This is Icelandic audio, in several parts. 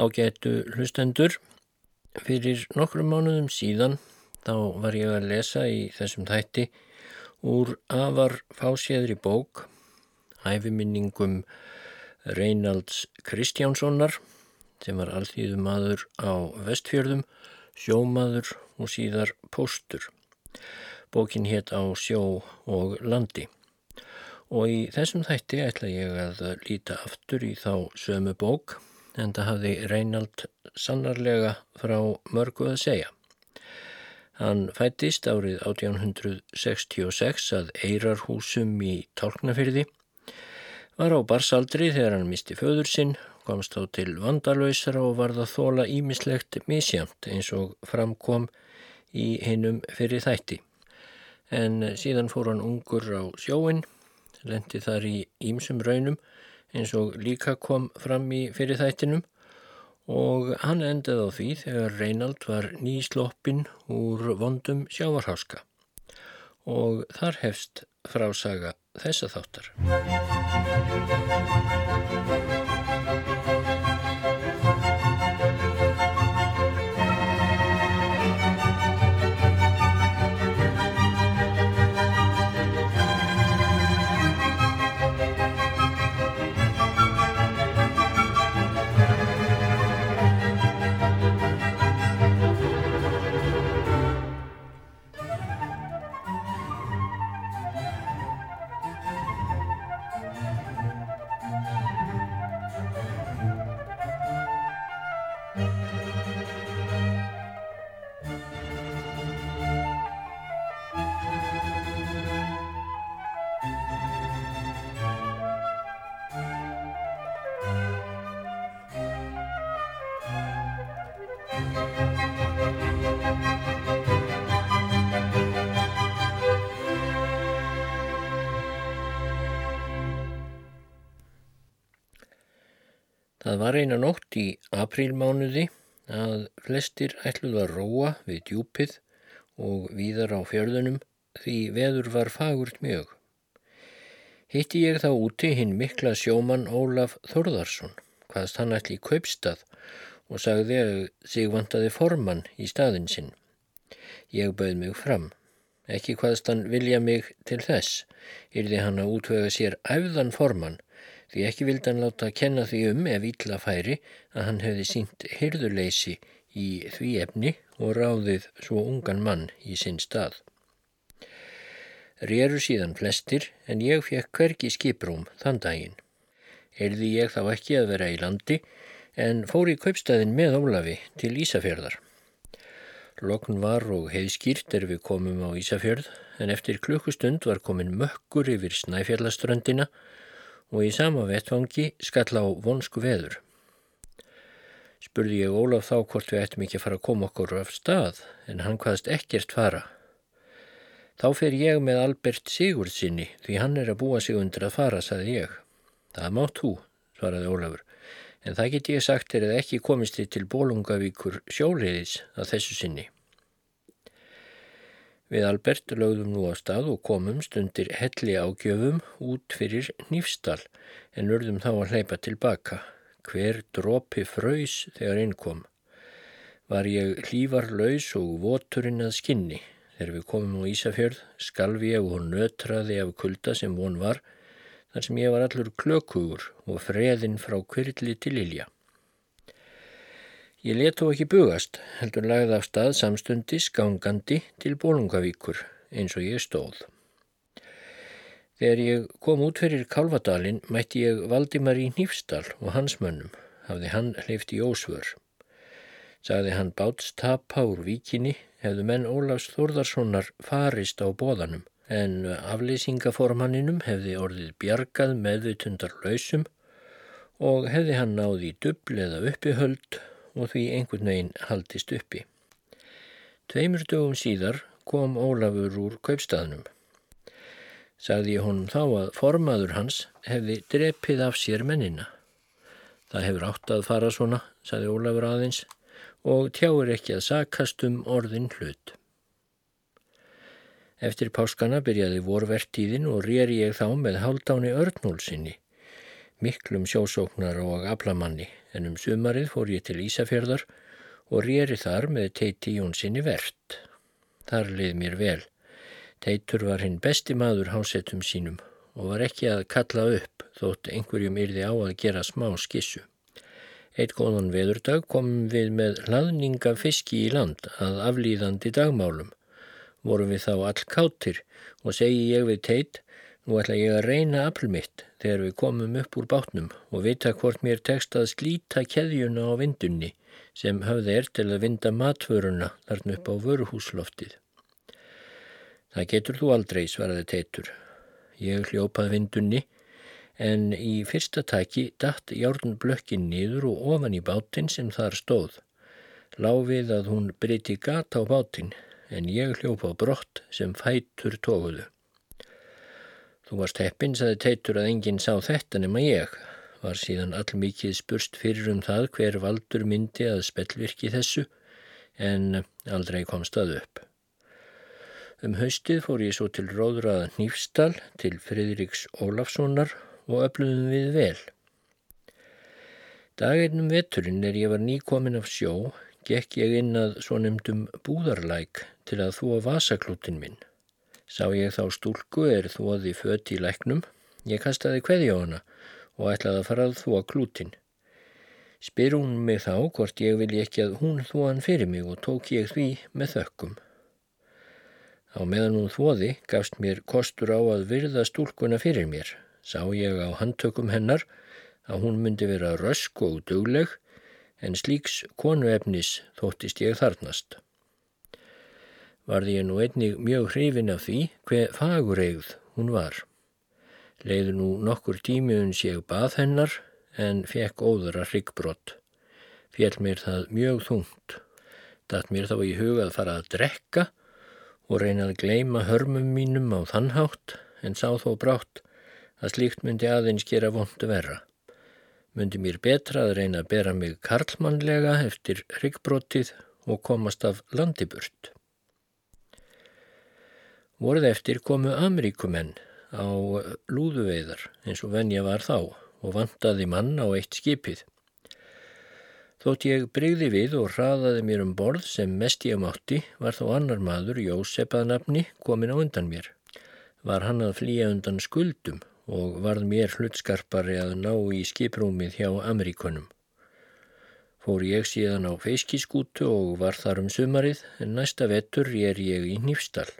Ágætu hlustendur, fyrir nokkrum mánuðum síðan þá var ég að lesa í þessum þætti úr afar fáséðri bók, hæfiminningum Reynalds Kristjánssonar sem var alþýðum aður á vestfjörðum, sjómaður og síðar póstur. Bókin hétt á sjó og landi. Og í þessum þætti ætla ég að líta aftur í þá sömu bók en það hafði Reynald sannarlega frá mörgu að segja. Hann fættist árið 1866 að Eirarhúsum í Tálknafyrði, var á barsaldri þegar hann misti föður sinn, komst á til vandalöysara og varð að þóla ímislegt misjamt eins og framkom í hinnum fyrir þætti. En síðan fór hann ungur á sjóin, lendi þar í ímsum raunum eins og líka kom fram í fyrir þættinum og hann endaði á því þegar Reinald var nýsloppin úr vondum sjávarháska og þar hefst frásaga þessa þáttar. Það var eina nótt í aprílmánuði að flestir ætluð að róa við djúpið og víðar á fjörðunum því veður var fagurt mjög. Hitti ég þá úti hinn mikla sjóman Ólaf Þorðarsson, hvaðst hann ætli í kaupstað og sagði að sig vantaði formann í staðin sinn. Ég bauð mig fram. Ekki hvaðst hann vilja mig til þess, yrði hann að útvega sér æfðan formann því ekki vildi hann láta að kenna því um ef ítla færi að hann hefði sínt hyrðuleysi í því efni og ráðið svo ungan mann í sinn stað. Réru síðan flestir en ég fekk hverki skiprúm þann daginn. Erði ég þá ekki að vera í landi en fór í kaupstæðin með Ólafi til Ísafjörðar. Lokn var og heiðskýrt er við komum á Ísafjörð en eftir klukkustund var komin mökkur yfir Snæfjallaströndina og í sama vettfangi skall á vonsku veður. Spurði ég Ólaf þá hvort við ættum ekki að fara að koma okkur af stað en hann hvaðst ekkert fara. Þá fer ég með Albert Sigurdsinni því hann er að búa sig undir að fara, saði ég. Það mátt þú, svaraði Ólafur, en það get ég sagt er að ekki komist þið til Bólungavíkur sjóliðis að þessu sinni. Við Albert lögðum nú á stað og komum stundir helli ágjöfum út fyrir nýfstal en urðum þá að hleypa tilbaka. Hver dropi fröys þegar inn kom. Var ég hlífarlaus og voturinn að skinni. Þegar við komum á Ísafjörð skalvi ég og nötraði af kulda sem von var þar sem ég var allur klökugur og freðinn frá kvirli til Ilja. Ég let þó ekki bugast, heldur lagði af stað samstundis gangandi til Bólungavíkur eins og ég stóð. Þegar ég kom út fyrir Kálvadalinn mætti ég Valdimar í Nýfstal og hans mönnum, hafði hann hleyft í ósvör. Sagði hann bátstapa úr víkinni, hefðu menn Ólafs Þórðarssonar farist á bóðanum, en aflýsingaformanninum hefði orðið bjargað meðvitundar lausum og hefði hann náði dubl eða uppihöld og því einhvern veginn haldist uppi. Tveimur dögum síðar kom Ólafur úr kaupstaðnum. Sagði honum þá að formaður hans hefði drepið af sér mennina. Það hefur átt að fara svona, sagði Ólafur aðeins, og tjáir ekki að sakast um orðin hlut. Eftir páskana byrjaði vorvertíðin og rýri ég þá með haldáni örnúlsinni. Miklum sjósóknar og aflamanni en um sumarið fór ég til Ísafjörðar og rýri þar með teiti Jónssoni verðt. Þar leið mér vel. Teitur var hinn besti maður hásettum sínum og var ekki að kalla upp þótt einhverjum yrði á að gera smá skissu. Eitt góðan veðurdag komum við með hlaðninga fiski í land að aflýðandi dagmálum. Vorum við þá all káttir og segi ég við teit Nú ætla ég að reyna afl mitt þegar við komum upp úr bátnum og vita hvort mér tekst að slíta keðjuna á vindunni sem höfði er til að vinda matvöruna þarna upp á vöruhúsloftið. Það getur þú aldrei, svaraði teitur. Ég hljópaði vindunni en í fyrsta taki dætt járn blökkin niður og ofan í bátinn sem þar stóð. Láfið að hún breyti gata á bátinn en ég hljópa á brott sem fætur tóguðu. Þú varst heppin, saði Teitur að enginn sá þetta nema ég. Var síðan allmikið spurst fyrir um það hver valdur myndi að spellvirki þessu en aldrei komst það upp. Um haustið fór ég svo til Róðraða Nýfstal til Fridriks Ólafssonar og öfluðum við vel. Dagirnum veturinn er ég var nýkomin af sjó, gekk ég inn að svo nefndum búðarlæk til að þúa vasaklútin minn. Sá ég þá stúlku er þóði fött í læknum. Ég kastaði hverði á hana og ætlaði að fara að þóa klútin. Spyr hún mig þá hvort ég vilji ekki að hún þóan fyrir mig og tók ég því með þökkum. Á meðan hún þóði gafst mér kostur á að virða stúlkuna fyrir mér. Sá ég á handtökum hennar að hún myndi vera rösk og dugleg en slíks konuefnis þóttist ég þarnast varði ég nú einnig mjög hrifin af því hver fagureigð hún var. Leiði nú nokkur tímiðuns ég bað hennar en fekk óðara hryggbrott. Fjell mér það mjög þungt. Datt mér þá í huga að fara að drekka og reyna að gleima hörmum mínum á þannhátt en sá þó brátt að slíkt myndi aðeins gera vondu verra. Myndi mér betra að reyna að bera mig karlmannlega eftir hryggbrotið og komast af landiburt. Vorið eftir komu Ameríkumenn á lúðuveiðar eins og venja var þá og vantaði mann á eitt skipið. Þótt ég breyði við og hraðaði mér um borð sem mest ég mátti var þó annar maður, Jósef að nafni, komin á undan mér. Var hann að flýja undan skuldum og varð mér hlutskarpari að ná í skiprúmið hjá Ameríkunum. Fór ég síðan á feiskiskútu og var þar um sumarið en næsta vettur er ég í Nýfstall.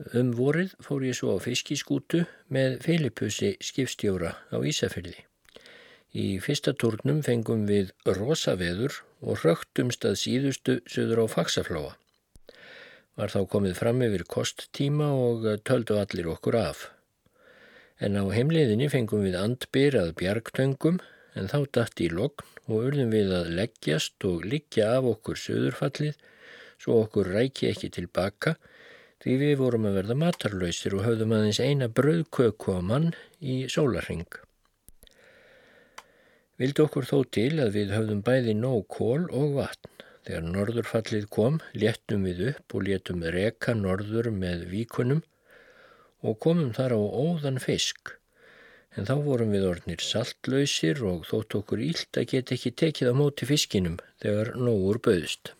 Um vorið fór ég svo á fiskiskútu með Filipusi skipstjóra á Ísafjörði. Í fyrsta tórnum fengum við rosaveður og rögtumst að síðustu söður á faksaflóa. Var þá komið fram yfir kosttíma og töldu allir okkur af. En á heimliðinni fengum við andbyr að bjargtöngum en þá dætt í lokn og urðum við að leggjast og liggja af okkur söðurfallið svo okkur ræki ekki tilbaka því við vorum að verða matarlausir og höfðum aðeins eina bröðköku á mann í sólarring. Vildi okkur þó til að við höfðum bæði nóg kól og vatn. Þegar norðurfallið kom, léttum við upp og léttum reka norður með víkunum og komum þar á óðan fisk. En þá vorum við orðnir saltlausir og þótt okkur ílt að geta ekki tekið á móti fiskinum þegar nógur bauðst.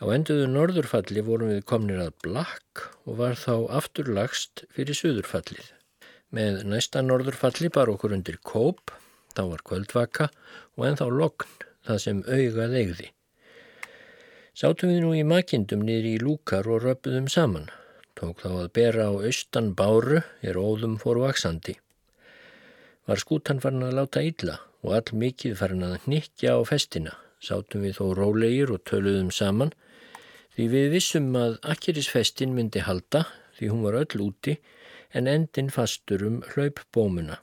Á enduðu norðurfalli vorum við komnir að blakk og var þá afturlagst fyrir suðurfallið. Með næsta norðurfalli bar okkur undir kóp, þá var kvöldvaka og ennþá lokn það sem augað eigði. Sátum við nú í makindum niður í lúkar og röpuðum saman. Tók þá að bera á austan báru er óðum fór vaksandi. Var skútan farin að láta illa og all mikið farin að nikja á festina. Sátum við þó rólegir og töluðum saman Því við vissum að akkerisfestin myndi halda því hún var öll úti en endin fastur um hlaupbómuna.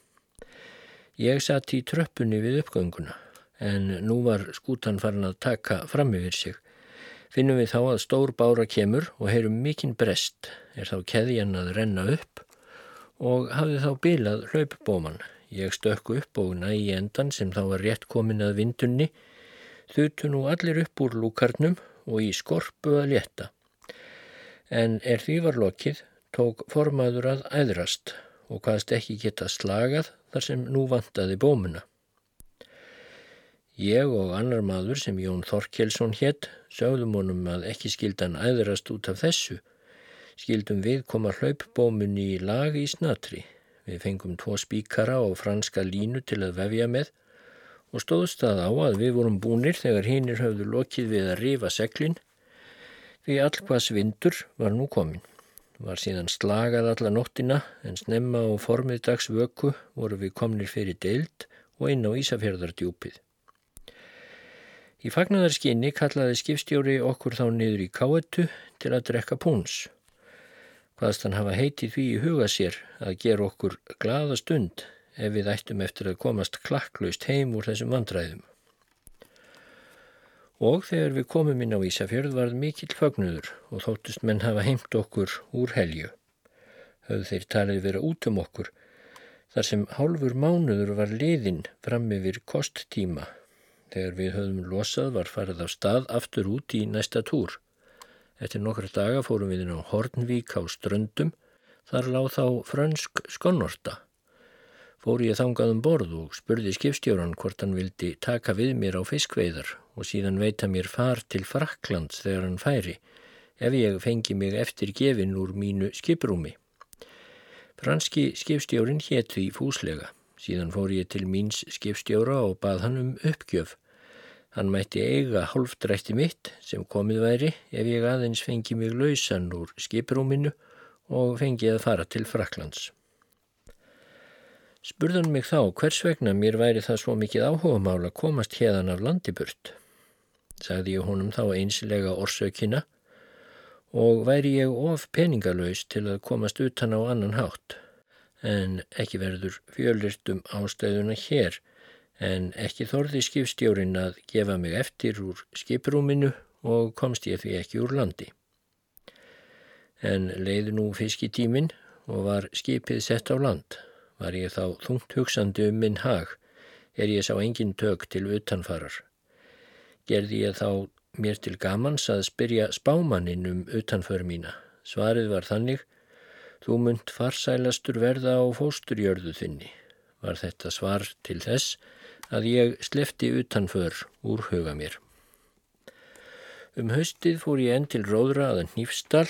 Ég satt í tröppunni við uppgönguna en nú var skútan farin að taka fram yfir sig. Finnum við þá að stór bára kemur og heyrum mikinn brest er þá keðjan að renna upp og hafði þá bilað hlaupbóman. Ég stökku upp og næ í endan sem þá var rétt komin að vindunni þutu nú allir upp úr lúkarnum og í skorpu að létta. En er því var lokið tók formaður að æðrast og hvaðst ekki geta slagað þar sem nú vantaði bómuna. Ég og annar maður sem Jón Þorkelsson hétt sögðum honum að ekki skildan æðrast út af þessu. Skildum við koma hlaupbómunni í lag í snatri. Við fengum tvo spíkara og franska línu til að vefja með og stóðst það á að við vorum búnir þegar hinnir höfðu lokið við að rifa seglinn því allkvæðs vindur var nú komin. Var síðan slagað alla nóttina en snemma á formiðdags vöku voru við komnir fyrir deild og inn á Ísafjörðardjúpið. Í fagnadarskinni kallaði skipstjóri okkur þá niður í káetu til að drekka púns. Hvaðst hann hafa heitið því í huga sér að gera okkur glada stund ef við ættum eftir að komast klakklaust heim úr þessum vandræðum. Og þegar við komum inn á Ísafjörð varð mikill fagnudur og þóttust menn hafa heimt okkur úr helju. Höfðu þeir talið vera út um okkur, þar sem hálfur mánuður var liðinn fram yfir kosttíma. Þegar við höfðum losað var farið á stað aftur út í næsta túr. Eftir nokkru daga fórum við inn á Hornvík á Ströndum, þar láð þá frönsk skonnorta fór ég þangað um borð og spurði skipstjóran hvort hann vildi taka við mér á fiskveiðar og síðan veita mér far til Fraklands þegar hann færi ef ég fengi mig eftir gefin úr mínu skiprúmi. Franski skipstjórin hétt því fúslega. Síðan fór ég til míns skipstjóra og bað hann um uppgjöf. Hann mætti eiga hálfdrætti mitt sem komið væri ef ég aðeins fengi mig lausan úr skiprúminu og fengi að fara til Fraklands. Spurðan mig þá hvers vegna mér væri það svo mikið áhugamál að komast hérðan af landiburt. Sagði ég honum þá einslega orsökina og væri ég of peningalöys til að komast utan á annan hátt. En ekki verður fjölirtum ástæðuna hér en ekki þorði skipstjórin að gefa mig eftir úr skiprúminu og komst ég því ekki úr landi. En leiði nú fiskitímin og var skipið sett á land. Var ég þá þungt hugsandi um minn hag, er ég sá engin tök til utanfarar. Gerði ég þá mér til gamans að spyrja spámaninn um utanför mína. Svarið var þannig, þú munt farsælastur verða á fósturjörðu þinni. Var þetta svar til þess að ég slefti utanför úr huga mér. Um haustið fór ég enn til róðra aðan nýfstall.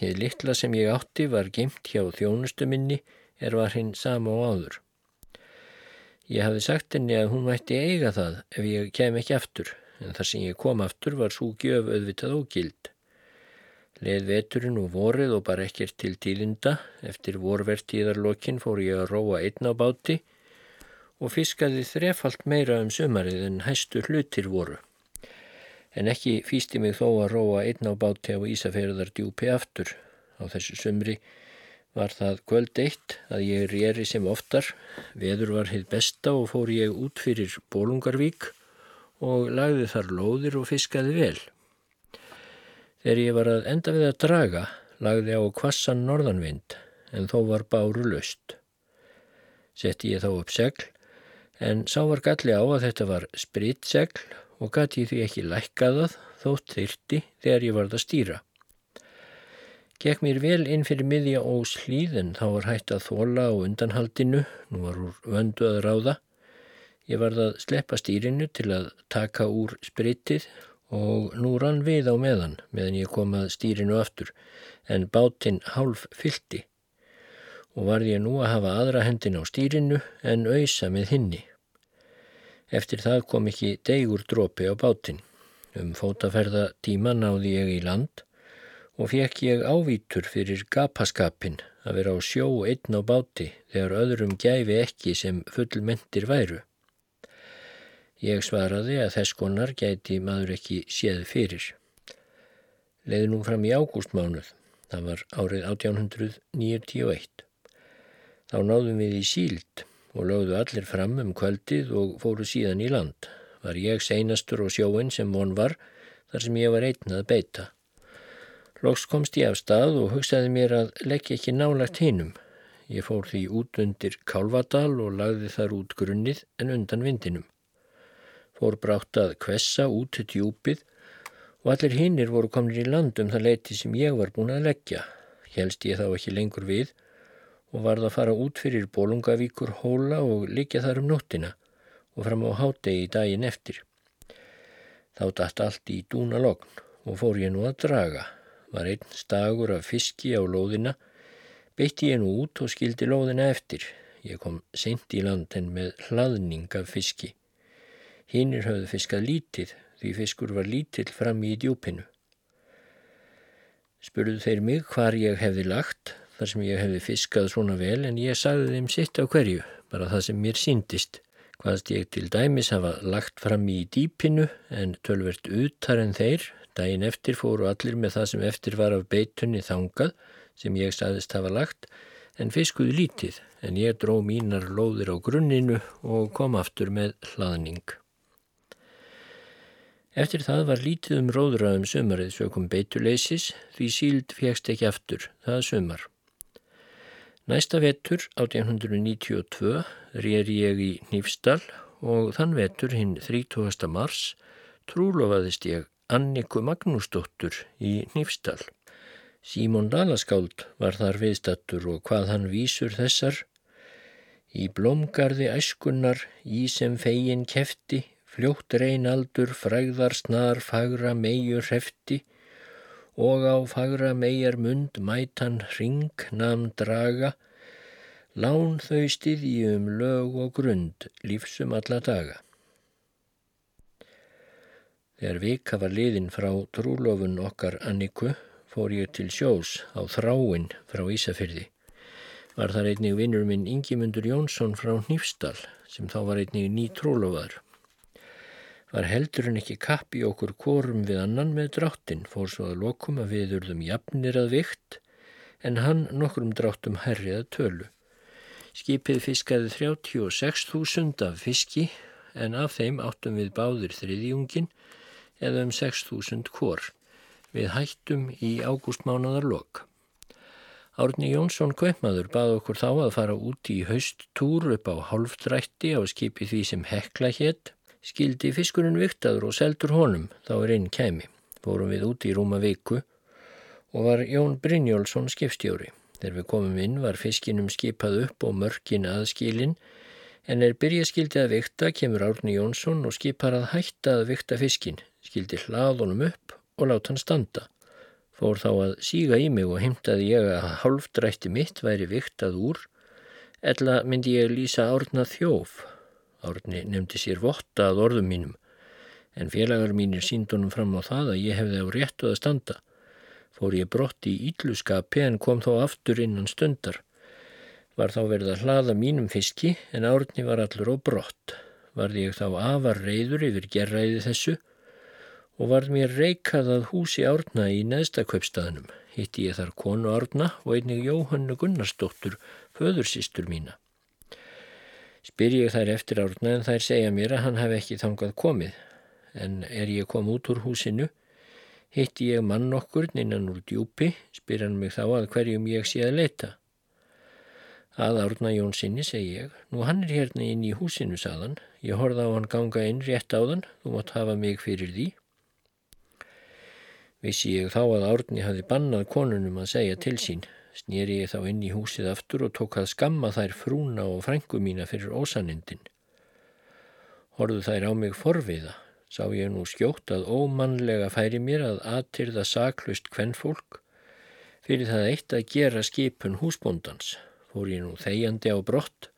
Þið litla sem ég átti var geimt hjá þjónustu minni er var hinn sama og áður. Ég hafði sagt henni að hún mætti eiga það ef ég kem ekki aftur, en þar sem ég kom aftur var svo gjöf auðvitað ógild. Leð veturinn og vorið og bara ekkert til tílinda, eftir vorvertíðarlokkin fór ég að róa einn á báti og fiskaði þrefalt meira um sömarið en hæstu hlutir voru. En ekki fýsti mig þó að róa einn á báti á Ísafjörðar djúpi aftur á þessu sömri var það kvöld eitt að ég rýri sem oftar. Veður var hitt besta og fór ég út fyrir Bólungarvík og lagði þar lóðir og fiskaði vel. Þegar ég var að enda við að draga, lagði á kvassan norðanvind en þó var báru löst. Setti ég þá upp segl en sá var galli á að þetta var spritsegl og gati því ekki lækkaðað þótt þyrti þegar ég varð að stýra. Gekk mér vel inn fyrir miðja hlýð en þá var hægt að þóla á undanhaldinu, nú var úr vöndu að ráða. Ég varð að sleppa stýrinu til að taka úr spritið og nú rann við á meðan meðan ég kom að stýrinu aftur en bátinn hálf fylti og varð ég nú að hafa aðra hendin á stýrinu en auðsa með hinni. Eftir það kom ekki degur drópi á bátinn. Um fótaferða tíma náði ég í land og fekk ég ávítur fyrir gapaskapin að vera á sjó einn á báti þegar öðrum gæfi ekki sem fullmentir væru. Ég svaraði að þess konar gæti maður ekki séð fyrir. Leði nú fram í ágústmánuð, það var árið 1891. Þá náðum við í síld og lögðu allir fram um kvöldið og fóru síðan í land. Var ég seinastur og sjóin sem von var þar sem ég var einnað beita. Loks komst ég af stað og hugsaði mér að leggja ekki nálagt hinnum. Ég fór því út undir Kálvadal og lagði þar út grunnið en undan vindinum. Fór brátt að kvessa út til djúpið og allir hinnir voru komin í land um það leiti sem ég var búin að leggja. Helst ég þá ekki lengur við og varð að fara út fyrir Bólungavíkur hóla og likja þar um nóttina og fram á hádegi daginn eftir. Þá dætt allt í dúna logn og fór ég nú að draga. Var einn stagur af fiski á lóðina, beitti ég nú út og skildi lóðina eftir. Ég kom seint í landin með hlaðning af fiski. Hinnir höfðu fiskað lítið því fiskur var lítill fram í djúpinu. Spurðu þeir mig hvar ég hefði lagt þar sem ég hefði fiskað svona vel en ég sagði þeim sitt á hverju, bara það sem mér síndist hvaðst ég til dæmis hafa lagt fram í dýpinu en tölvert utar en þeir. Dæin eftir fóru allir með það sem eftir var af beitunni þangað sem ég saðist hafa lagt en fiskuði lítið en ég dró mínar lóðir á grunninu og kom aftur með hlaðning. Eftir það var lítið um róðraðum sömarið sökum beituleysis því síld fjækst ekki aftur það sömar. Næsta vetur 1892 rér ég í Nýfstall og þann vetur hinn 30. mars trúlofaðist ég Anniku Magnúsdóttur í Nýfstall. Símón Dalaskáld var þar viðstattur og hvað hann vísur þessar. Í blómgarði æskunnar, í sem fegin kefti, fljótt reynaldur, fræðar snar, fagra meijur hefti, og á fagra megar mund mætan ring namn draga, lán þau styðji um lög og grund lífsum alla daga. Þegar vika var liðin frá trúlofun okkar Anniku fór ég til sjós á þráinn frá Ísafyrði. Var þar einnig vinnur minn Ingimundur Jónsson frá Nýfstal sem þá var einnig ný trúlofaður var heldur en ekki kappi okkur kórum við annan með dráttin, fór svo að lokum að við urðum jafnir að vikt, en hann nokkrum dráttum herriða tölu. Skipið fiskaði 36.000 af fiski, en af þeim áttum við báðir þriðjungin, eða um 6.000 kór. Við hættum í ágústmánaðar lok. Árni Jónsson Kveipmaður bað okkur þá að fara út í hausttúr upp á hálfdrætti á skipi því sem hekla hétt skildi fiskurinn viktaður og seldur honum þá er einn kæmi. Fórum við út í rúma viku og var Jón Brynjólfsson skipstjóri. Þegar við komum inn var fiskinum skipað upp og mörkin aðskilin en er byrjaskildi að vikta kemur Árni Jónsson og skipar að hætta að vikta fiskin, skildi hlaðunum upp og láta hann standa. Fór þá að síga í mig og heimtaði ég að hálfdrætti mitt væri viktað úr, ella myndi ég lýsa Árna þjóf Árni nefndi sér votta að orðum mínum en félagar mínir síndunum fram á það að ég hefði á réttu að standa. Fór ég brott í ílluskapi en kom þó aftur innan stundar. Var þá verið að hlaða mínum fiski en árni var allur á brott. Varði ég þá afar reyður yfir gerræði þessu og varð mér reykað að húsi árna í neðstakveipstaðnum. Hitti ég þar konu árna og einnig Jóhannu Gunnarsdóttur, föðursýstur mína. Spyr ég þær eftir árna en þær segja mér að hann hef ekki þangað komið. En er ég kom út úr húsinu, hitti ég mann okkur innan úr djúpi, spyr hann mig þá að hverjum ég sé að leita. Að árna Jónssoni segi ég, nú hann er hérna inn í húsinu saðan, ég horða á hann ganga inn rétt á þann, þú mátt hafa mig fyrir því. Vissi ég þá að árni hafi bannað konunum að segja til sín, snýri ég þá inn í húsið aftur og tók að skamma þær frúna og frængu mína fyrir ósanindin. Horðu þær á mig forviða, sá ég nú skjótt að ómannlega færi mér að aðtyrða saklust kvennfólk fyrir það eitt að gera skipun húsbóndans. Fór ég nú þegjandi á brott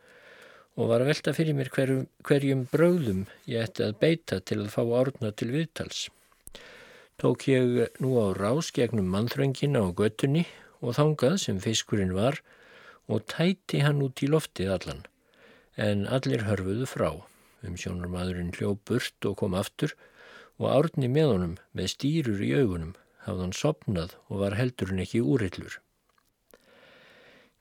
og var að velta fyrir mér hverjum, hverjum bröðum ég ætti að beita til að fá árna til viðtals. Tók ég nú á rás gegnum mannþröngina og göttunni og þangað sem fiskurinn var og tæti hann út í loftið allan, en allir hörfuðu frá. Um sjónur maðurinn hljó burt og kom aftur og árni með honum með stýrur í augunum hafði hann sopnað og var heldurinn ekki úrillur.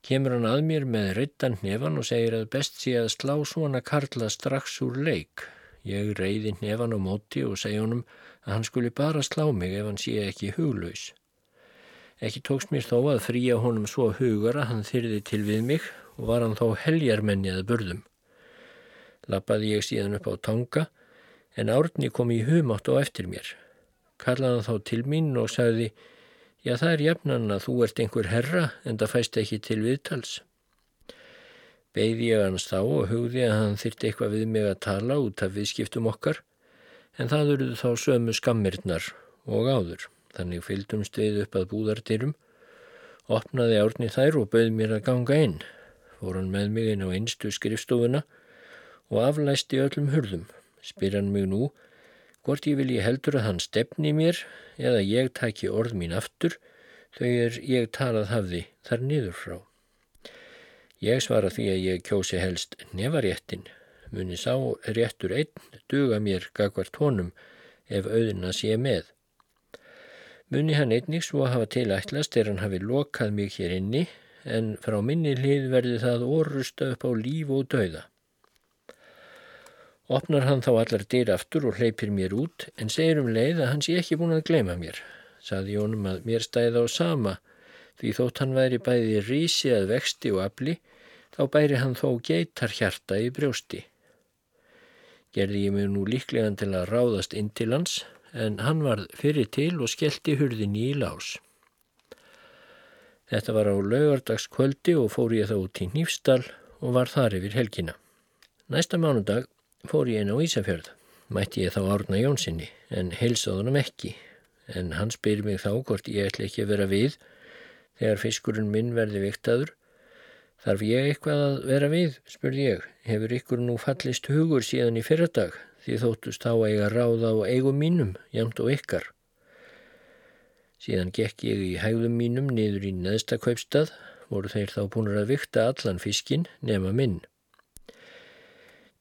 Kemur hann að mér með rittan nefan og segir að best sé að slá svona karla strax úr leik. Ég reyði nefan á móti og segja honum að hann skuli bara slá mig ef hann sé ekki huglaus. Ekki tókst mér þó að fríja honum svo hugur að hann þyrði til við mig og var hann þó heljarmenniðað burðum. Lappaði ég síðan upp á tanga en árni kom í humátt á eftir mér. Kallaði hann þá til mín og sagði Já það er jafnan að þú ert einhver herra en það fæst ekki til viðtals. Beigði ég hans þá og hugði að hann þyrti eitthvað við mig að tala út af viðskiptum okkar, en það eruðu þá sömu skammirnar og áður. Þannig fylgdumst við upp að búðartyrum, opnaði árni þær og bauð mér að ganga inn. Fór hann með mig inn á einstu skrifstofuna og aflæsti öllum hurðum. Spyr hann mig nú, hvort ég vilji heldur að hann stefni mér eða ég taki orð mín aftur, er ég talað hafði þar niður frá. Ég svara því að ég kjósi helst nefaréttin, muni sá réttur einn duga mér gagvart honum ef auðina sé með. Muni hann einnig svo að hafa tilætlast er hann hafi lokað mig hér inni en frá minni hlið verði það orusta upp á líf og dauða. Opnar hann þá allar dyr aftur og hleypir mér út en segir um leið að hann sé ekki búin að gleyma mér. Saði jónum að mér stæði á sama því þótt hann væri bæði rísi að vexti og afli þá bæri hann þó geitar hjarta í brjósti. Gerði ég mig nú líklegan til að ráðast inn til hans, en hann varð fyrir til og skellti hurðinni í lás. Þetta var á laugardagskvöldi og fór ég þá út í Nýfstall og var þar yfir helgina. Næsta mánudag fór ég inn á Ísafjörð. Mætti ég þá árna Jónssoni, en heilsáðunum ekki, en hann spyr mig þá hvort ég ætla ekki að vera við þegar fiskurinn minn verði viktaður Þarf ég eitthvað að vera við, spurði ég. Hefur ykkur nú fallist hugur síðan í fyrradag því þóttust þá að ég að ráða á eigum mínum, jamt og ykkar. Síðan gekk ég í hægðum mínum niður í neðsta kaupstað, voru þeir þá búinur að vikta allan fiskin nema minn.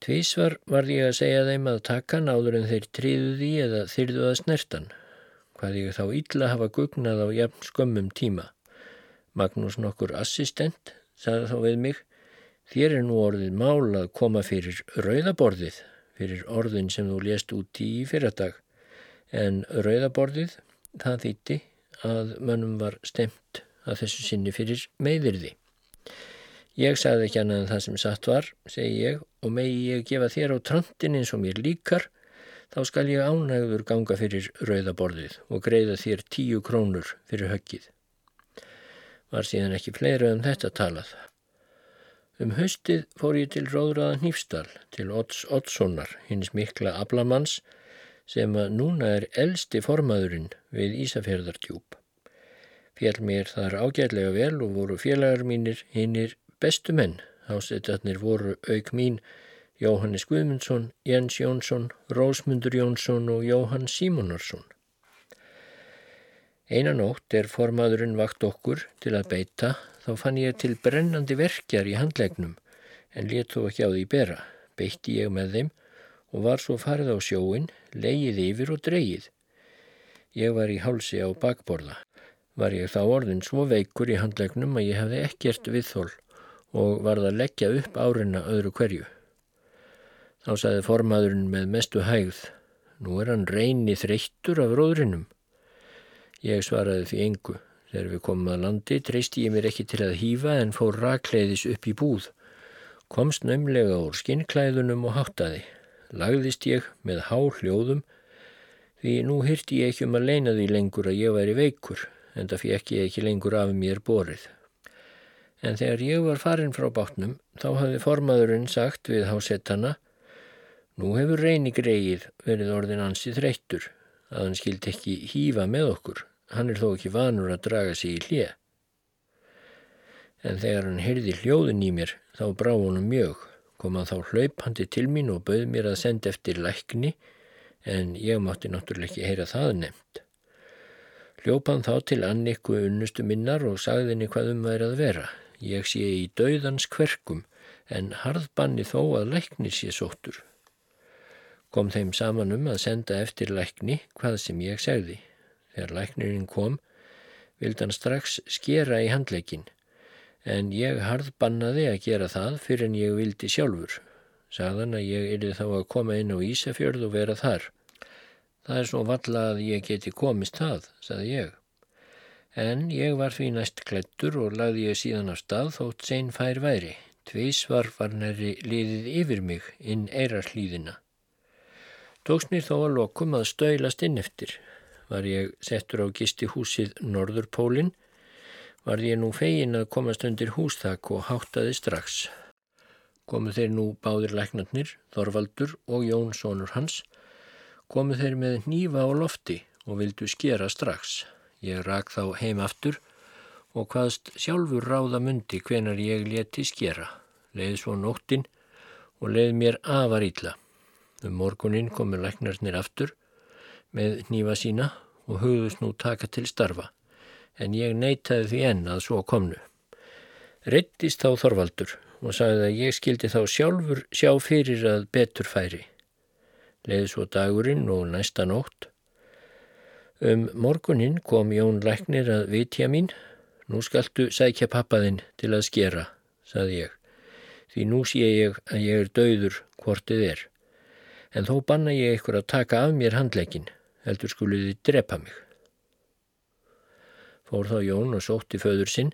Tvísvar var ég að segja þeim að taka náður en þeir tríðu því eða þyrðu að snertan, hvað ég þá illa hafa gugnað á jafn skömmum tíma. Magnús nokkur assistent sagði þá við mig, þér er nú orðið mál að koma fyrir rauðaborðið, fyrir orðin sem þú lést út í fyrradag, en rauðaborðið, það þýtti að mönnum var stemt að þessu sinni fyrir meðirði. Ég sagði ekki annað en það sem satt var, segi ég, og megi ég gefa þér á trantin eins og mér líkar, þá skal ég ánægður ganga fyrir rauðaborðið og greiða þér tíu krónur fyrir höggið var síðan ekki fleira um þetta talað. Um haustið fór ég til Róðraða Nýfstall, til Odds Oddssonar, hins mikla ablamanns, sem að núna er elsti formaðurinn við Ísafjörðardjúb. Fjell mér þar ágætlega vel og voru félagar mínir hinnir bestu menn. Hásettarnir voru auk mín Jóhannes Guðmundsson, Jens Jónsson, Rósmundur Jónsson og Jóhann Símonarsson. Einan nótt er formaðurinn vakt okkur til að beita þá fann ég til brennandi verkjar í handlegnum en let þó ekki á því bera. Beitti ég með þeim og var svo farið á sjóin, leið yfir og dreyið. Ég var í hálsi á bakborða. Var ég þá orðin svo veikur í handlegnum að ég hefði ekkert viðþól og varð að leggja upp árinna öðru hverju. Þá saði formaðurinn með mestu hægð, nú er hann reyni þreyttur af róðrinum. Ég svaraði því engu. Þegar við komum að landi treysti ég mér ekki til að hýfa en fór rakleiðis upp í búð. Komst naumlega úr skinnklæðunum og háttaði. Lagðist ég með há hljóðum því nú hyrti ég ekki um að leina því lengur að ég væri veikur en það fekk ég ekki lengur af mér borið. En þegar ég var farin frá bátnum þá hafði formaðurinn sagt við hásettana Nú hefur reyni greið verið orðin ansið þreyttur að hann skildi ekki hýfa með okkur Hann er þó ekki vanur að draga sig í hlið. En þegar hann heyrði hljóðin í mér þá brá honum mjög. Kom hann þá hlaupandi til mín og bauð mér að senda eftir lækni en ég mátti náttúrulega ekki heyra það nefnt. Hljóp hann þá til annikku unnustu minnar og sagði henni hvað um væri að vera. Ég sé í dauðans kverkum en harðbanni þó að lækni sé sóttur. Kom þeim saman um að senda eftir lækni hvað sem ég segði. Þegar læknirinn kom, vildi hann strax skera í handleikin, en ég harð bannaði að gera það fyrir en ég vildi sjálfur. Sagðan að ég erði þá að koma inn á Ísafjörð og vera þar. Það er svo valla að ég geti komist það, sagði ég. En ég var því næst klettur og lagði ég síðan á stað þótt sein fær væri. Tvis var var næri liðið yfir mig inn eirarhlýðina. Tóks mér þó að lokum að stöylast inn eftir var ég settur á gisti húsið Norðurpólinn, var ég nú fegin að komast undir hústak og háttaði strax. komu þeir nú báðir læknarnir, Þorvaldur og Jón Sónur hans, komu þeir með nýfa á lofti og vildu skera strax. Ég rak þá heim aftur og hvaðst sjálfur ráða myndi hvenar ég leti skera. Leið svo nóttinn og leið mér afar ítla. Um morgunin komu læknarnir aftur með nýfa sína og hugðust nú taka til starfa, en ég neytaði því enn að svo komnu. Reittist þá Þorvaldur og sagði að ég skildi þá sjálfur sjá fyrir að betur færi. Leiði svo dagurinn og næsta nótt Um morgunin kom Jón Læknir að vitja mín. Nú skaltu sækja pappaðinn til að skera, saði ég. Því nú sé ég að ég er dauður hvortið er. En þó banna ég ykkur að taka af mér handleikin, heldur skuliði drepa mig. Fór þá Jón og sótti föður sinn.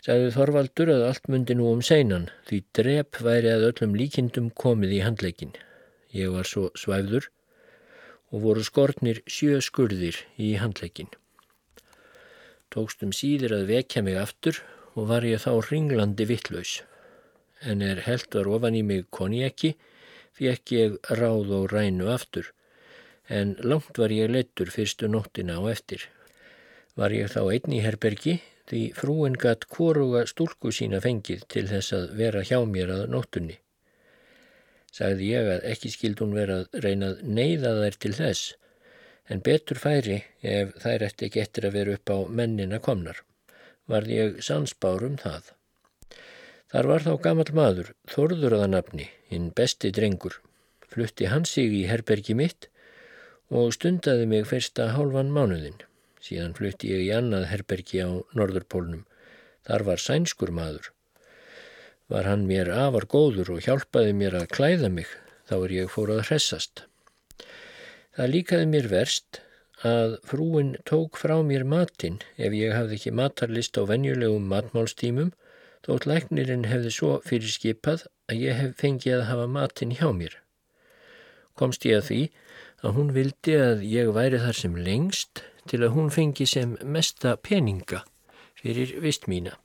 Sagði Þorvaldur að allt myndi nú um seinan, því drep væri að öllum líkindum komið í handleikin. Ég var svo svæfður og voru skortnir sjö skurðir í handleikin. Tókstum síður að vekja mig aftur og var ég þá ringlandi vittlaus. En er held var ofan í mig konjaki, fekk ég ráð og rænu aftur, en langt var ég lettur fyrstu nóttina á eftir. Var ég þá einn í herbergi, því frúin gatt koruga stúlku sína fengið til þess að vera hjá mér að nóttunni sagði ég að ekki skild hún vera að reyna að neyða þær til þess, en betur færi ef þær eftir eftir að vera upp á mennina komnar. Varði ég sansbár um það. Þar var þá gammal maður, Þorður aða nafni, hinn besti drengur. Flutti hann sig í herbergi mitt og stundaði mig fyrsta hálfan mánuðin. Síðan flutti ég í annað herbergi á Norðurpólnum. Þar var sænskur maður var hann mér afar góður og hjálpaði mér að klæða mig þá er ég fór að hressast. Það líkaði mér verst að frúin tók frá mér matinn ef ég hafði ekki matarlist á venjulegum matmálstímum þótt læknirinn hefði svo fyrir skipað að ég hef fengið að hafa matinn hjá mér. Komst ég að því að hún vildi að ég væri þar sem lengst til að hún fengi sem mesta peninga fyrir vist mína.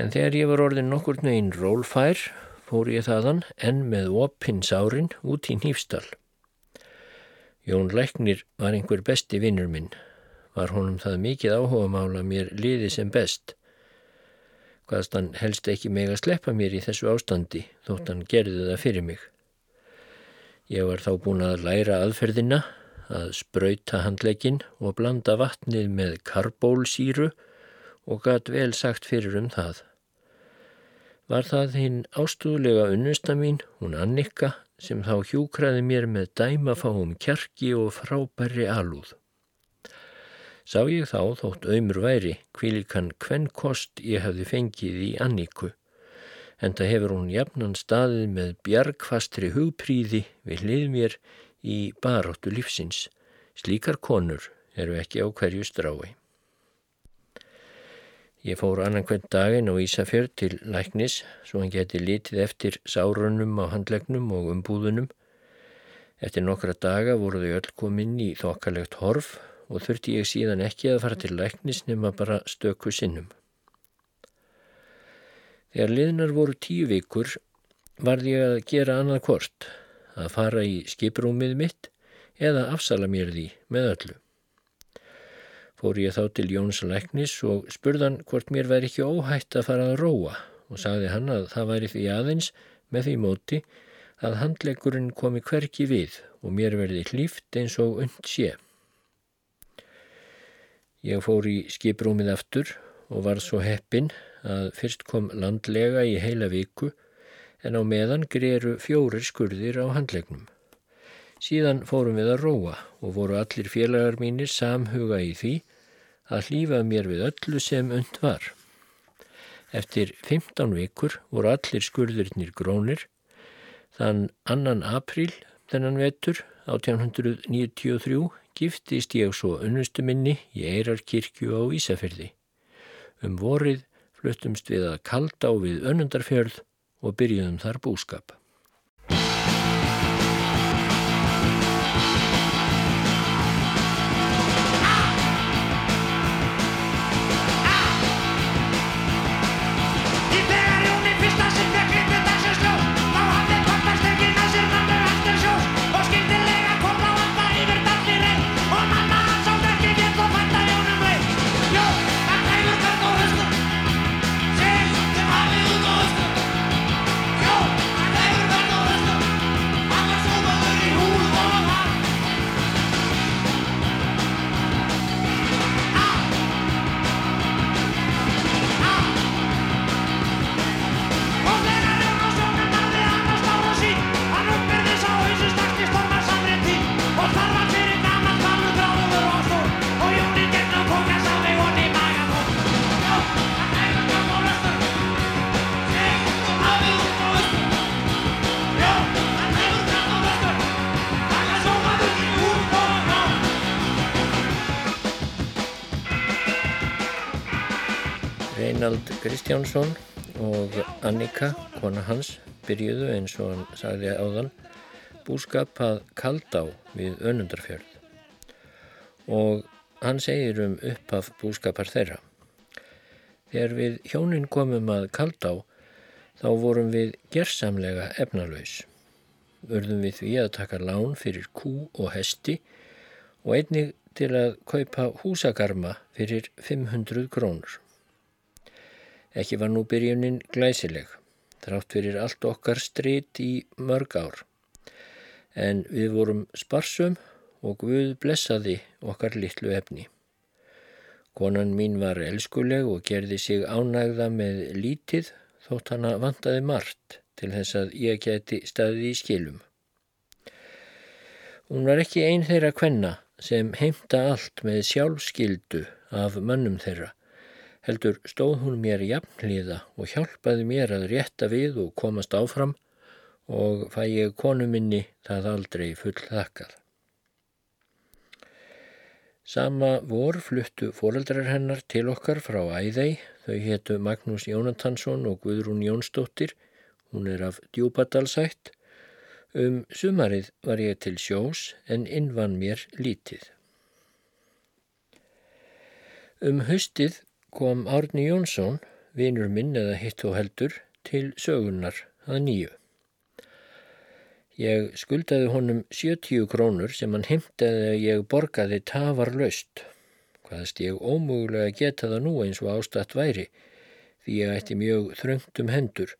En þegar ég var orðin nokkur neginn rólfær fór ég þaðan enn með opinsárin út í nýfstall. Jón Læknir var einhver besti vinnur minn. Var honum það mikið áhuga mála mér liði sem best. Hvaðst hann helst ekki meg að sleppa mér í þessu ástandi þótt hann gerði það fyrir mig. Ég var þá búin að læra aðferðina, að spröyta handlegin og blanda vatnið með karbólsýru og gæt vel sagt fyrir um það var það hinn ástúðlega unnusta mín, hún Annika, sem þá hjúkraði mér með dæmafáum kjarki og frábæri alúð. Sá ég þá þótt auðmur væri kvílikan hvenn kost ég hefði fengið í Anniku, en það hefur hún jafnan staðið með bjargfastri hugpríði við hlið mér í baróttu lífsins. Slíkar konur eru ekki á hverju strái. Ég fór annan hvern daginn á Ísafjörð til læknis svo hann geti litið eftir sárunum á handlegnum og umbúðunum. Eftir nokkra daga voru þau öll kominn í þokkalegt horf og þurfti ég síðan ekki að fara til læknis nema bara stöku sinnum. Þegar liðnar voru tíu vikur varði ég að gera annað kort, að fara í skiprúmið mitt eða afsala mér því með öllu fór ég þá til Jóns Læknis og spurðan hvort mér væri ekki óhætt að fara að róa og sagði hann að það væri því aðeins með því móti að handlegurinn komi hverki við og mér verði hlýft eins og und sé. Ég fór í skiprúmið aftur og var svo heppin að fyrst kom landlega í heila viku en á meðan greru fjórir skurðir á handlegnum. Síðan fórum við að róa og voru allir félagar mínir samhuga í því að hlýfa mér við öllu sem und var. Eftir 15 vikur voru allir skurðurnir grónir. Þann annan apríl þennan vetur 1893 giftist ég svo unnustu minni í Eirarkirkju á Ísafjörði. Um vorið fluttumst við að kalda á við önundarfjörð og byrjuðum þar búskap. Kristjánsson og Annika, kona hans, byrjuðu eins og hann sagði áðan búskap að kaldá við önundarfjörð og hann segir um uppaf búskapar þeirra. Þegar við hjónin komum að kaldá þá vorum við gersamlega efnalaus. Urðum við því að taka lán fyrir kú og hesti og einnig til að kaupa húsagarma fyrir 500 krónur. Ekki var nú byrjunin glæsileg, þrátt fyrir allt okkar strít í mörg ár. En við vorum sparsum og Guð blessaði okkar litlu efni. Konan mín var elskuleg og gerði sig ánægða með lítið þótt hana vantaði margt til þess að ég geti staðið í skilum. Hún var ekki einn þeirra kvenna sem heimta allt með sjálfskildu af mönnum þeirra heldur stóð hún mér jafnliða og hjálpaði mér að rétta við og komast áfram og fæ ég konu minni það aldrei full þakkað. Sama vor fluttu foreldrar hennar til okkar frá Æðei, þau héttu Magnús Jónatansson og Guðrún Jónsdóttir, hún er af djúpadalsætt. Um sumarið var ég til sjós en innvann mér lítið. Um höstið kom Árni Jónsson, vinur minn eða hitt og heldur, til sögunnar að nýju. Ég skuldaði honum 70 krónur sem hann heimtaði að ég borgaði tafar löst. Hvaðast ég ómögulega geta það nú eins og ástatt væri, því ég ætti mjög þröngt um hendur.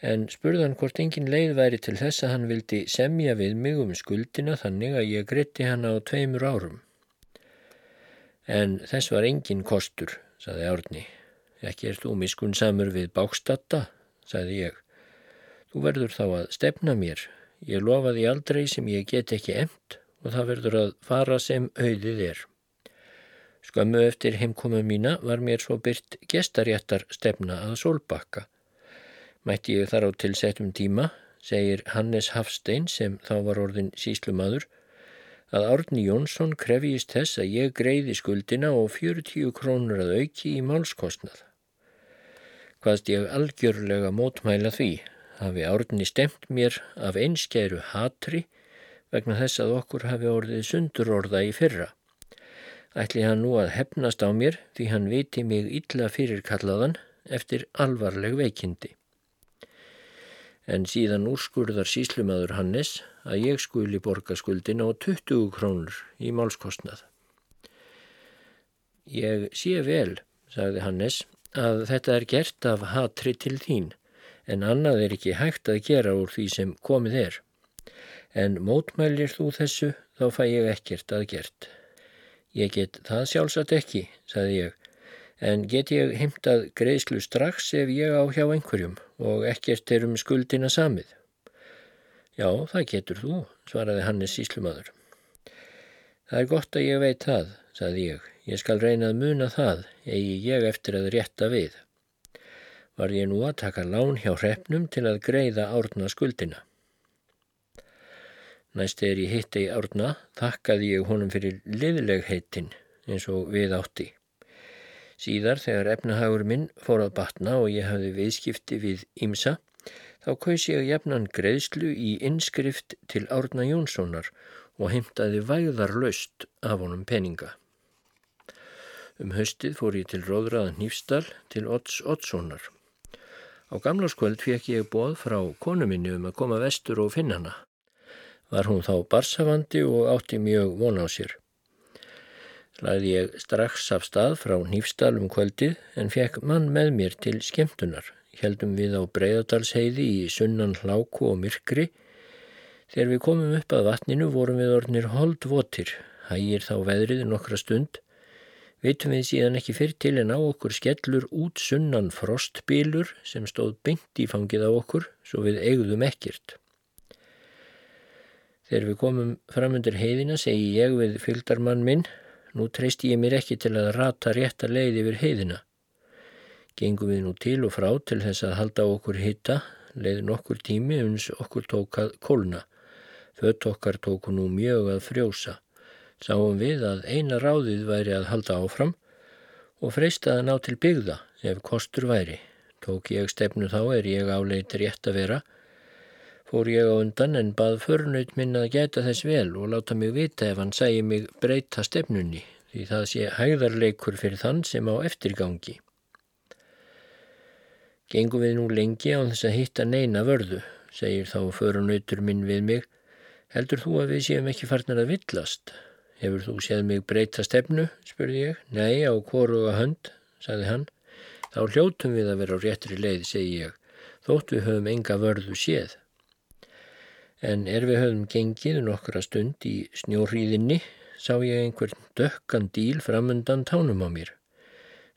En spurðan hvort engin leið væri til þess að hann vildi semja við mig um skuldina þannig að ég gretti hann á tveimur árum. En þess var engin kostur, saði Árni. Ekki er þú miskun samur við bákstatta, saði ég. Þú verður þá að stefna mér. Ég lofaði aldrei sem ég get ekki emt og það verður að fara sem auðið er. Skömmu eftir heimkomu mína var mér svo byrt gestaréttar stefna að sólbakka. Mætti ég þar á tilsettum tíma, segir Hannes Hafstein sem þá var orðin síslumadur, að Árni Jónsson krefjist þess að ég greiði skuldina og 40 krónur að auki í málskostnað. Hvaðst ég algjörlega mótmæla því hafi Árni stemt mér af einskæru hatri vegna þess að okkur hafi orðið sundurorða í fyrra. Ætli hann nú að hefnast á mér því hann viti mig illa fyrir kallaðan eftir alvarleg veikindi en síðan úrskurðar síslumadur Hannes að ég skuli borga skuldin á 20 krónur í málskostnað. Ég sé vel, sagði Hannes, að þetta er gert af hatri til þín, en annað er ekki hægt að gera úr því sem komið er. En mótmælir þú þessu, þá fæ ég ekkert að gert. Ég get það sjálfsagt ekki, sagði ég, en get ég heimtað greiðslu strax ef ég á hjá einhverjum og ekkert er um skuldina samið. Já, það getur þú, svaraði Hannes síslumadur. Það er gott að ég veit það, saði ég. Ég skal reyna að muna það, eigi ég eftir að rétta við. Var ég nú að taka lán hjá hrefnum til að greiða árna skuldina. Næst er ég hitti í árna, þakkaði ég honum fyrir liðlegheitin eins og við átti. Síðar þegar efnahagur minn fór að batna og ég hafði viðskipti við Ímsa, þá kaus ég jafnan greiðslu í innskrift til Árna Jónssonar og heimtaði væðar löst af honum peninga. Um höstið fór ég til Róðraðan Nýfstall til Otts Ottssonar. Á gamlarskvöld fekk ég bóð frá konu minni um að koma vestur og finna hana. Var hún þá barsafandi og átti mjög von á sér lagði ég strax af stað frá Nýfstal um kvöldið en fekk mann með mér til skemmtunar. Heldum við á Breiðadalsheiði í sunnan hláku og myrkri. Þegar við komum upp að vatninu vorum við ornir holdvotir, hægir þá veðrið nokkra stund. Veitum við síðan ekki fyrir til en á okkur skellur út sunnan frostbílur sem stóð byngt í fangið á okkur svo við eigðum ekkert. Þegar við komum fram undir heiðina segi ég við fylgdarmann minn Nú treysti ég mér ekki til að rata rétta leið yfir heiðina. Gengum við nú til og frá til þess að halda okkur hitta, leiði nokkur tími uns okkur tókað kólna. Fött okkar tóku nú mjög að frjósa. Sáum við að eina ráðið væri að halda áfram og freystaði ná til byggða ef kostur væri. Tók ég stefnu þá er ég áleit rétt að vera. Fór ég á undan en bað förnaut minn að geta þess vel og láta mig vita ef hann sæi mig breyta stefnunni því það sé hægðarleikur fyrir þann sem á eftirgangi. Gengum við nú lengi á þess að hitta neina vörðu, segir þá förunautur minn við mig. Heldur þú að við séum ekki farnar að villast? Hefur þú séð mig breyta stefnu, spurði ég. Nei, á koruga hönd, sagði hann. Þá hljótum við að vera á réttri leið, segi ég, þótt við höfum enga vörðu séð. En er við höfum gengið nokkra stund í snjóhríðinni, sá ég einhvern dökkan díl framundan tánum á mér.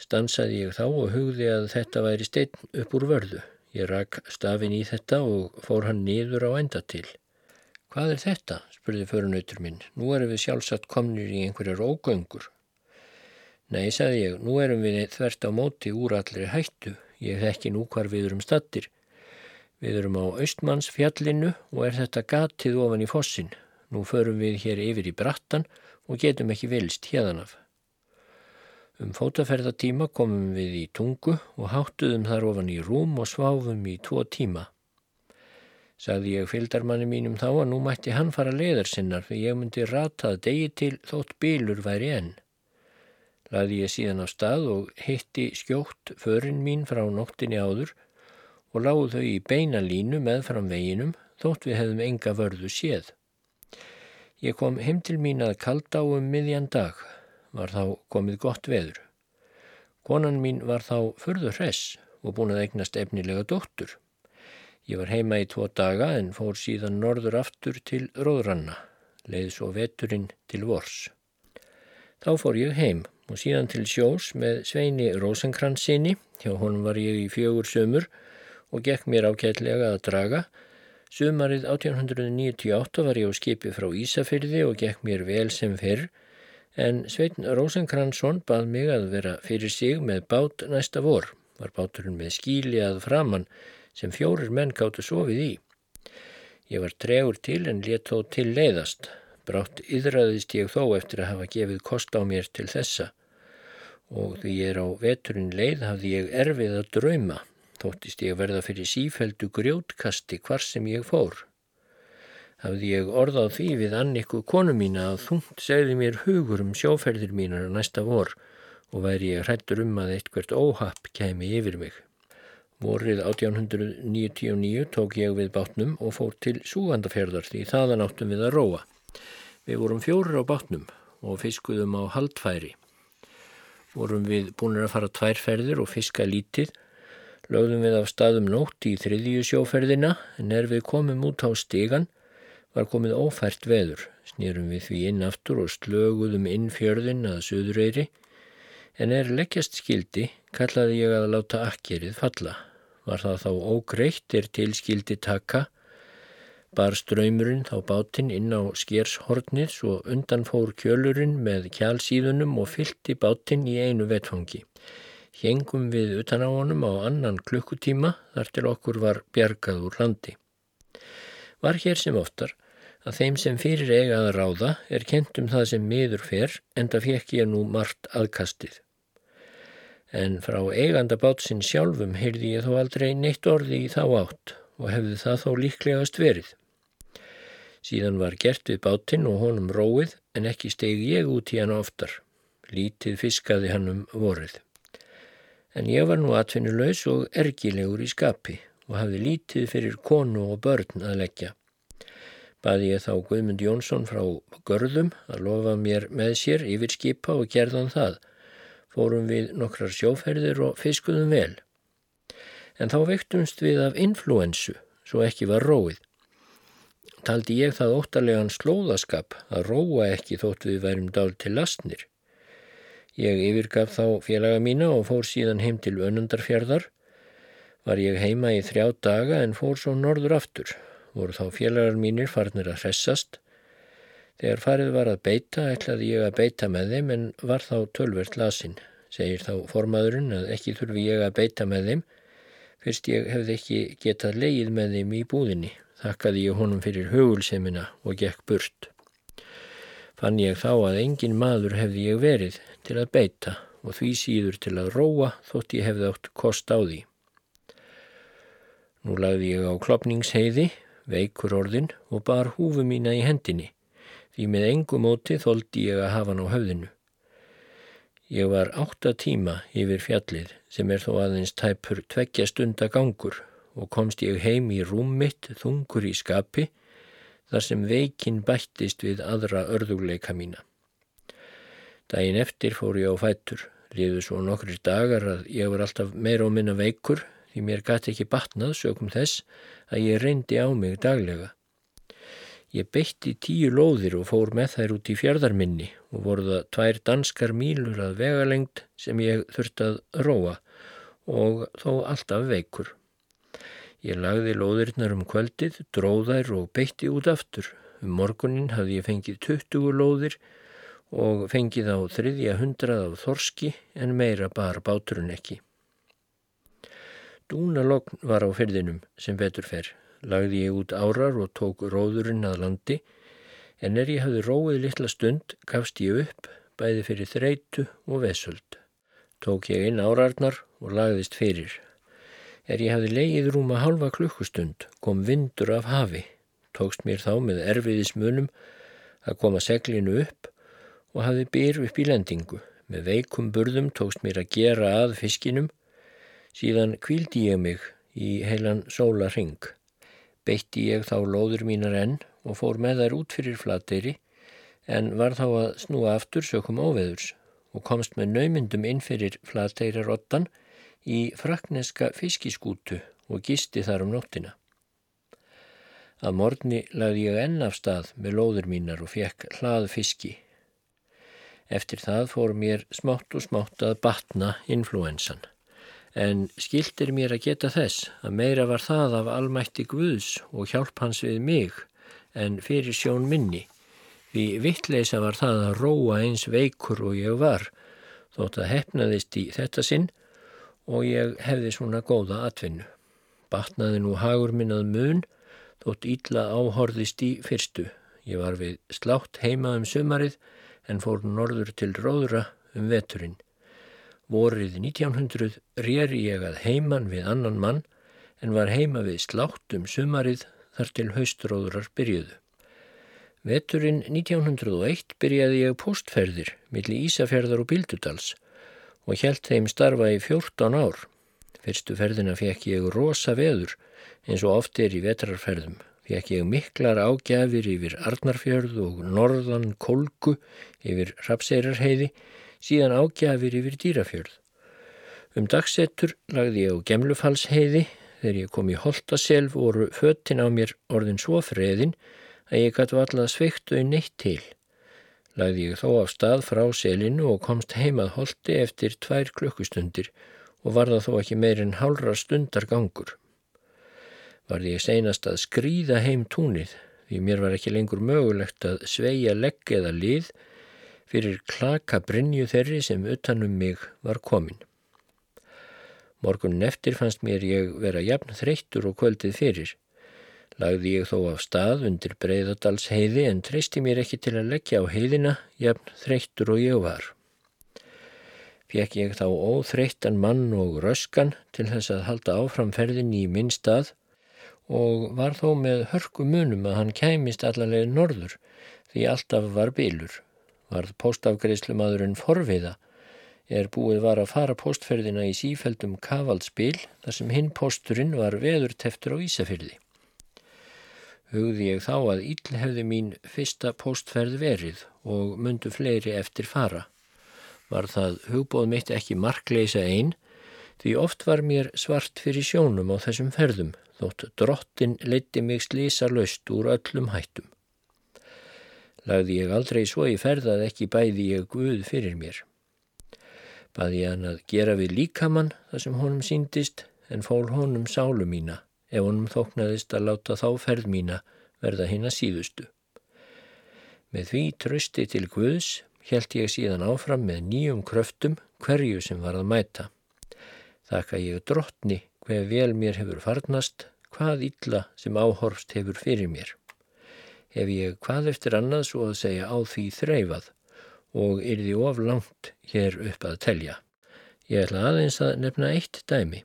Stansaði ég þá og hugði að þetta væri stein upp úr vörðu. Ég rak stafin í þetta og fór hann niður á enda til. Hvað er þetta? spurði förunautur minn. Nú erum við sjálfsagt komnir í einhverjar ógöngur. Nei, sagði ég, nú erum við þvert á móti úr allri hættu. Ég þekki nú hvar við erum stattir. Við erum á Östmannsfjallinu og er þetta gatið ofan í fossin. Nú förum við hér yfir í brattan og getum ekki vilst hérðanaf. Um fótaferðatíma komum við í tungu og háttuðum þar ofan í rúm og sváfum í tvo tíma. Sagði ég fylgdarmanni mínum þá að nú mætti hann fara leðar sinnar fyrir ég myndi ratað degi til þótt bílur væri enn. Laði ég síðan á stað og hitti skjótt förinn mín frá nóttinni áður og láðu þau í beina línu með fram veginum þótt við hefðum enga vörðu séð. Ég kom heim til mín að kalda á um miðjan dag, var þá komið gott veður. Konan mín var þá furður hress og búin að eignast efnilega dóttur. Ég var heima í tvo daga en fór síðan norður aftur til Róðranna, leið svo veturinn til Vors. Þá fór ég heim og síðan til sjós með Sveini Rósenkransinni, hjá honum var ég í fjögur sömur og gekk mér ákveðlega að draga Sumarið 1898 var ég á skipi frá Ísafyrði og gekk mér vel sem fyrr en Sveitn Rósenkransson bað mig að vera fyrir sig með bát næsta vor. Var báturinn með skíli að framann sem fjórir menn gáttu sofið í. Ég var tregur til en let þó til leiðast. Brátt yðraðist ég þó eftir að hafa gefið kost á mér til þessa og því ég er á veturinn leið hafði ég erfið að drauma þóttist ég verða fyrir sífældu grjótkasti hvar sem ég fór. Hafði ég orðað því við annikku konu mína að þungt segði mér hugur um sjóferðir mínar næsta vor og væri ég hrættur um að eitthvert óhapp kemi yfir mig. Vorið 1899 tók ég við bátnum og fór til súgandafjörðar því þaðan áttum við að róa. Við vorum fjórir á bátnum og fiskuðum á haldfæri. Vorum við búinir að fara tværferðir og fiska lítið Lögðum við af staðum nótt í þriðju sjóferðina en er við komum út á stígan var komið ófært veður. Snýrum við því inn aftur og slöguðum inn fjörðin að söðureyri en er leggjast skildi kallaði ég að láta akkerið falla. Var það þá ógreitt er til skildi taka bar ströymurinn þá bátinn inn á skershornið svo undan fór kjölurinn með kjálsíðunum og fylti bátinn í einu vetfangi. Hengum við utan á honum á annan klukkutíma þar til okkur var bjargað úr landi. Var hér sem oftar að þeim sem fyrir eiga að ráða er kent um það sem miður fer en það fekk ég nú margt aðkastið. En frá eiganda bátsinn sjálfum heyrði ég þó aldrei neitt orði í þá átt og hefði það þó líklegast verið. Síðan var gert við bátinn og honum róið en ekki stegi ég út í hann oftar. Lítið fiskaði hann um vorið en ég var nú atvinnulegs og ergilegur í skapi og hafði lítið fyrir konu og börn að leggja. Baði ég þá Guðmund Jónsson frá Görðum að lofa mér með sér yfir skipa og gerðan það. Fórum við nokkrar sjóferðir og fiskuðum vel. En þá vektumst við af influensu, svo ekki var róið. Taldi ég það óttarlegan slóðaskap að róa ekki þótt við værum dál til lastnir. Ég yfirgaf þá félaga mína og fór síðan heim til önundarfjörðar. Var ég heima í þrjá daga en fór svo norður aftur. Voru þá félagar mínir farnir að hressast. Þegar farið var að beita ætlaði ég að beita með þeim en var þá tölvert lasin. Segir þá formaðurinn að ekki þurfi ég að beita með þeim. Fyrst ég hefði ekki getað leið með þeim í búðinni. Þakkaði ég honum fyrir hugulsemina og gekk burt fann ég þá að engin maður hefði ég verið til að beita og því síður til að róa þótt ég hefði átt kost á því. Nú lagði ég á klopningsheiði, veikur orðin og bar húfu mína í hendinni, því með engum móti þóldi ég að hafa hann á höfðinu. Ég var átta tíma yfir fjallið sem er þó aðeins tæpur tveggja stunda gangur og komst ég heim í rúm mitt þungur í skapi þar sem veikin bættist við aðra örðugleika mína. Dægin eftir fór ég á fættur, liðu svo nokkri dagar að ég var alltaf meira og minna veikur því mér gæti ekki batnað sögum þess að ég reyndi á mig daglega. Ég beitti tíu lóðir og fór með þær út í fjörðarminni og voru það tvær danskar mílur að vegalengt sem ég þurfti að róa og þó alltaf veikur. Ég lagði lóðirnar um kvöldið, dróðær og beitti út aftur. Um morgunin hafði ég fengið 20 lóðir og fengið á þriðja hundrað af þorski en meira bara báturinn ekki. Dúnalogn var á fyrðinum sem betur fer. Lagði ég út árar og tók róðurinn að landi en er ég hafði róið litla stund gafst ég upp bæði fyrir þreitu og vesöld. Tók ég inn árarnar og lagðist fyrir. Er ég hafði leið rúma halva klukkustund kom vindur af hafi. Tókst mér þá með erfiðismunum að koma seglinu upp og hafði byr upp í lendingu. Með veikum burðum tókst mér að gera að fiskinum Síðan kvíldi ég mig í heilan sólaring. Beitti ég þá lóður mínar enn og fór með þær út fyrir flateyri en var þá að snúa aftur sökum óveðurs og komst með naumyndum inn fyrir flateyrirottan í frakneska fiskiskútu og gisti þar um nóttina. Að morgni lagði ég enn af stað með lóður mínar og fekk hlað fiski. Eftir það fór mér smátt og smátt að batna influensan en skildir mér að geta þess að meira var það af almætti Guðs og hjálp hans við mig en fyrir sjón minni. Því vittleisa var það að róa eins veikur og ég var, þótt að hefnaðist í þetta sinn og ég hefði svona góða atvinnu. Batnaði nú hagur minnað mun, þótt ítla áhorðist í fyrstu. Ég var við slátt heima um sumarið en fór norður til róðra um veturinn. Vorið 1900 réri ég að heiman við annan mann en var heima við slátt um sumarið þar til haustróðurar byrjuðu. Veturinn 1901 byrjaði ég postferðir millir Ísafjörðar og Bildudals og helt þeim starfa í 14 ár. Fyrstu ferðina fekk ég rosa veður eins og oft er í vetrarferðum. Fekk ég miklar ágjafir yfir Arnarfjörð og norðan Kolgu yfir Rapseirarheiði síðan ágjafir yfir dýrafjörð. Um dagsettur lagði ég á gemlufalsheiði þegar ég kom í Holtaselv voru föttin á mér orðin svo freðin að ég gætu allað sveiktu neitt til. Lagði ég þó af stað frá selinu og komst heimað Holti eftir tvær klukkustundir og var það þó ekki meirinn hálra stundar gangur. Varði ég seinast að skrýða heim túnið því mér var ekki lengur mögulegt að sveia legg eða lið fyrir klaka brinju þeirri sem utanum mig var komin. Morgunin eftir fannst mér ég vera jafn þreyttur og kvöldið fyrir. Lagði ég þó af stað undir Breiðadals heiði en treysti mér ekki til að leggja á heiðina jafn þreyttur og ég var. Fekk ég þá óþreyttan mann og röskan til þess að halda áframferðin í minn stað og var þó með hörku munum að hann kæmist allavega norður því alltaf var bylur varð postafgreyslumadurinn forviða er búið var að fara postferðina í sífældum kavaldsbil þar sem hinn posturinn var veður teftur á Ísafyrði. Hugði ég þá að íll hefði mín fyrsta postferð verið og mundu fleiri eftir fara. Var það hugbóð mitt ekki markleisa einn því oft var mér svart fyrir sjónum á þessum ferðum þótt drottin leiti mig slísa löst úr öllum hættum lagði ég aldrei svo í ferðað ekki bæði ég Guð fyrir mér. Baði hann að gera við líkamann þar sem honum síndist en fól honum sálu mína ef honum þóknaðist að láta þá ferð mína verða hinn að síðustu. Með því trösti til Guðs held ég síðan áfram með nýjum kröftum hverju sem var að mæta. Þakka ég drottni hver vel mér hefur farnast, hvað illa sem áhorfst hefur fyrir mér hef ég hvað eftir annað svo að segja á því þreifað og yrði of langt hér upp að telja. Ég ætla aðeins að nefna eitt dæmi.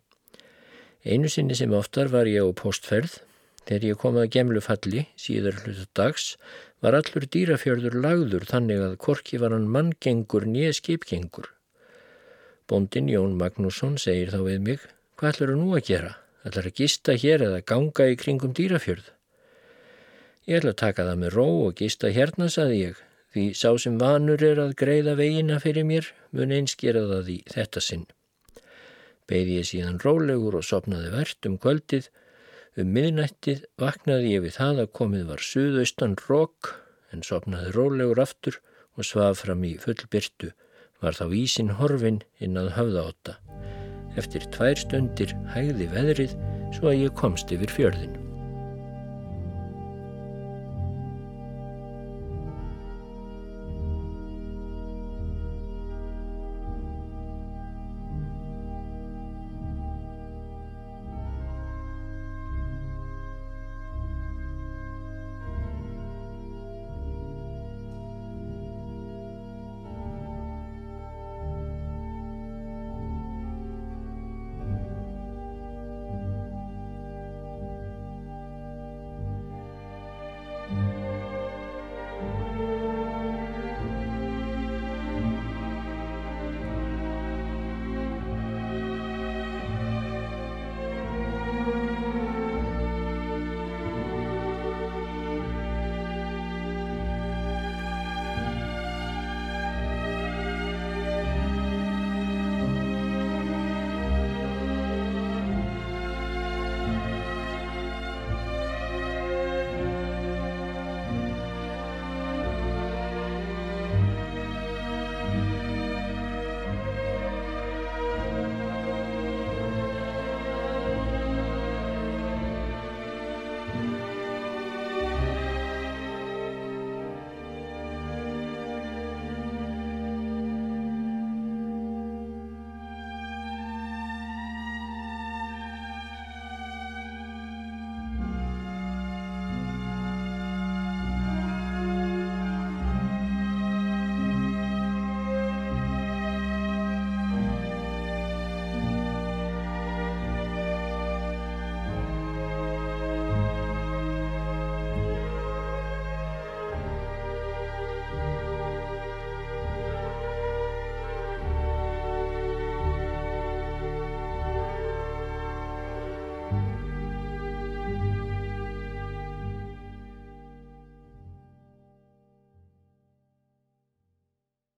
Einu sinni sem oftar var ég á postferð. Þegar ég kom að gemlu falli, síðar hlutu dags, var allur dýrafjörður lagður þannig að korki var hann manngengur nýja skipgengur. Bondin Jón Magnússon segir þá við mig, hvað ætlur þú nú að gera? ætlar að gista hér eða ganga í kringum dýrafjörð. Ég ætla að taka það með ró og gista hérna, saði ég, því sá sem vanur er að greiða veginna fyrir mér mun einskera það í þetta sinn. Beði ég síðan rólegur og sopnaði verðt um kvöldið. Um miðnættið vaknaði ég við það að komið var suðaustan rók en sopnaði rólegur aftur og svaf fram í fullbyrtu. Var þá ísin horfin inn að höfða átta. Eftir tvær stundir hægði veðrið svo að ég komst yfir fjörðin.